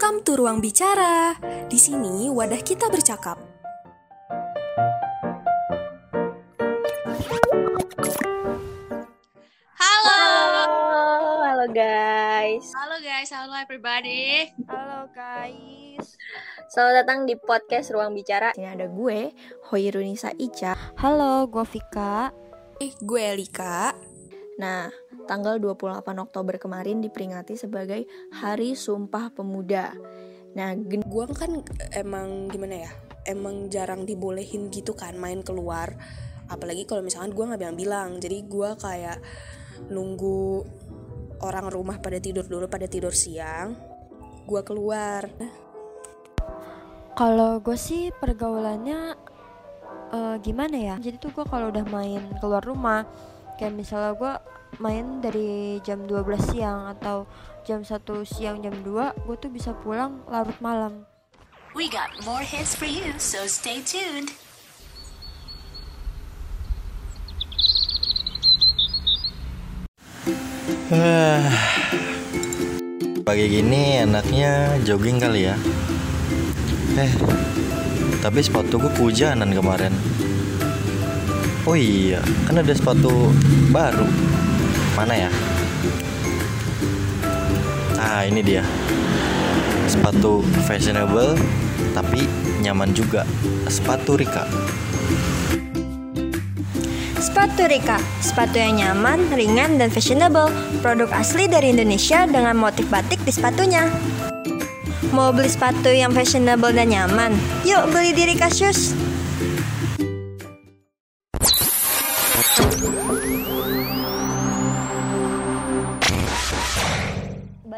Welcome to Ruang Bicara. Di sini wadah kita bercakap. Halo. Halo guys. Halo guys, halo everybody. Halo guys. Selamat datang di podcast Ruang Bicara. Sini ada gue, Hoirunisa Ica. Halo, gue Vika. Eh, gue Elika. Nah, tanggal 28 Oktober kemarin diperingati sebagai Hari Sumpah Pemuda. Nah, gen- Gue kan emang gimana ya? Emang jarang dibolehin gitu kan main keluar. Apalagi kalau misalkan gue nggak bilang-bilang. Jadi gue kayak nunggu orang rumah pada tidur dulu, pada tidur siang. Gue keluar. Kalau gue sih pergaulannya eh, gimana ya? Jadi tuh gue kalau udah main keluar rumah, kayak misalnya gue main dari jam 12 siang atau jam 1 siang jam 2, gue tuh bisa pulang larut malam. We got more hits for you, so stay tuned. Pagi gini enaknya jogging kali ya Eh Tapi sepatu gue kehujanan kemarin Oh iya Kan ada sepatu baru Mana ya Ah ini dia Sepatu fashionable Tapi nyaman juga Sepatu Rika Sepatu Rika, sepatu yang nyaman, ringan, dan fashionable. Produk asli dari Indonesia dengan motif batik di sepatunya. Mau beli sepatu yang fashionable dan nyaman? Yuk beli di Rika Shoes.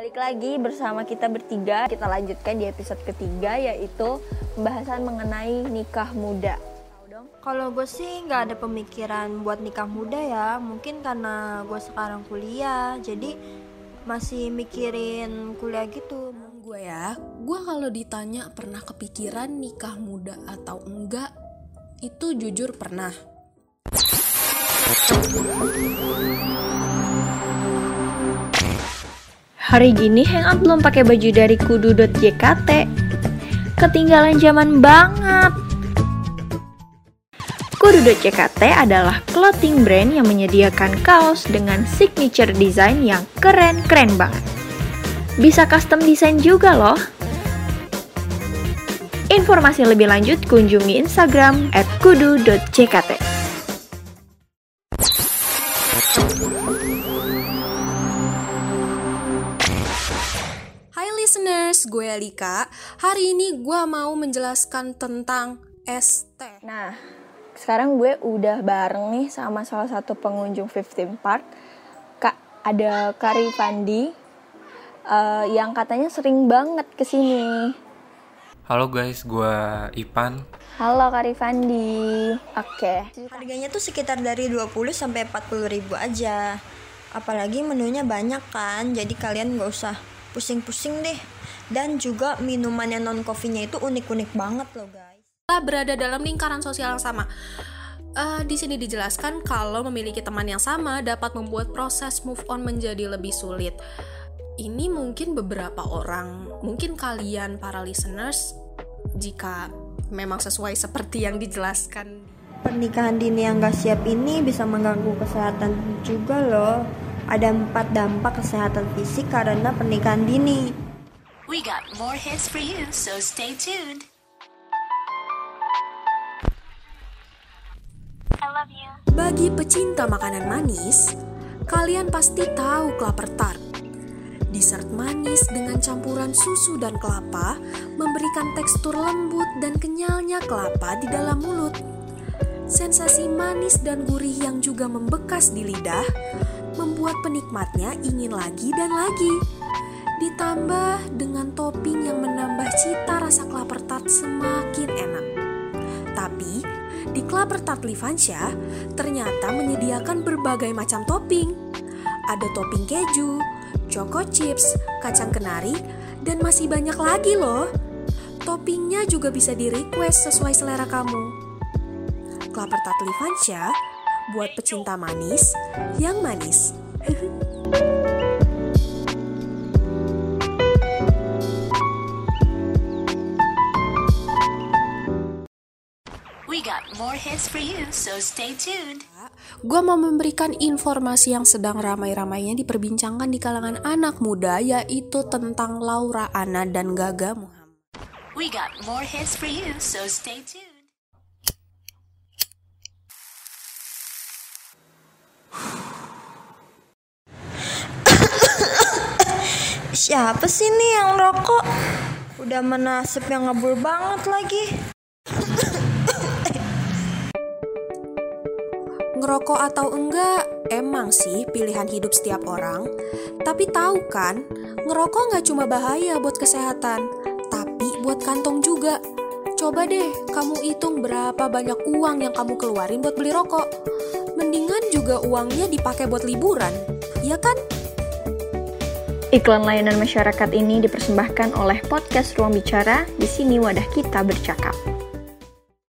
Balik lagi bersama kita bertiga. Kita lanjutkan di episode ketiga yaitu pembahasan mengenai nikah muda. Tahu dong? Kalau gue sih nggak ada pemikiran buat nikah muda ya, mungkin karena gue sekarang kuliah, jadi masih mikirin kuliah gitu. Gue ya, gue kalau ditanya pernah kepikiran nikah muda atau enggak, itu jujur pernah. Hari gini hangout belum pakai baju dari kudu.jkt. Ketinggalan zaman banget. Kudu.jkt adalah clothing brand yang menyediakan kaos dengan signature design yang keren-keren banget. Bisa custom design juga loh. Informasi lebih lanjut kunjungi Instagram kudu.jkt. listeners, gue Alika. Hari ini gue mau menjelaskan tentang ST. Nah, sekarang gue udah bareng nih sama salah satu pengunjung 15 Park. Kak, ada Kari Fandi eh, yang katanya sering banget ke sini. Halo guys, gue Ipan. Halo Kari Fandi. Oke. Harganya tuh sekitar dari 20 sampai 40 ribu aja. Apalagi menunya banyak kan, jadi kalian nggak usah pusing-pusing deh. Dan juga minumannya non coffee-nya itu unik-unik banget loh guys. Kita berada dalam lingkaran sosial yang sama. Eh, di sini dijelaskan kalau memiliki teman yang sama dapat membuat proses move on menjadi lebih sulit. Ini mungkin beberapa orang, mungkin kalian para listeners, jika memang sesuai seperti yang dijelaskan Pernikahan dini yang gak siap ini bisa mengganggu kesehatan juga loh. Ada empat dampak kesehatan fisik karena pernikahan dini. We got more hits for you, so stay tuned. I love you. Bagi pecinta makanan manis, kalian pasti tahu klaper tart. Dessert manis dengan campuran susu dan kelapa memberikan tekstur lembut dan kenyalnya kelapa di dalam mulut. Sensasi manis dan gurih yang juga membekas di lidah membuat penikmatnya ingin lagi dan lagi. Ditambah dengan topping yang menambah cita rasa klaper tart semakin enak. Tapi, di Klaper Tart Livansya ternyata menyediakan berbagai macam topping. Ada topping keju, choco chips, kacang kenari, dan masih banyak lagi loh. Toppingnya juga bisa di-request sesuai selera kamu. Klaper Tart Livansya buat pecinta manis yang manis. We. Gue mau memberikan informasi yang sedang ramai-ramainya diperbincangkan di kalangan anak muda, yaitu tentang Laura Ana dan Gaga Muhammad. We got more hits for you, so stay tuned. Siapa sih nih yang rokok? Udah menasib yang ngebul banget lagi. Ngerokok atau enggak, emang sih pilihan hidup setiap orang. Tapi tahu kan, ngerokok nggak cuma bahaya buat kesehatan, tapi buat kantong juga. Coba deh, kamu hitung berapa banyak uang yang kamu keluarin buat beli rokok. Mendingan juga uangnya dipakai buat liburan, ya kan? Iklan layanan masyarakat ini dipersembahkan oleh podcast Ruang Bicara. Di sini wadah kita bercakap.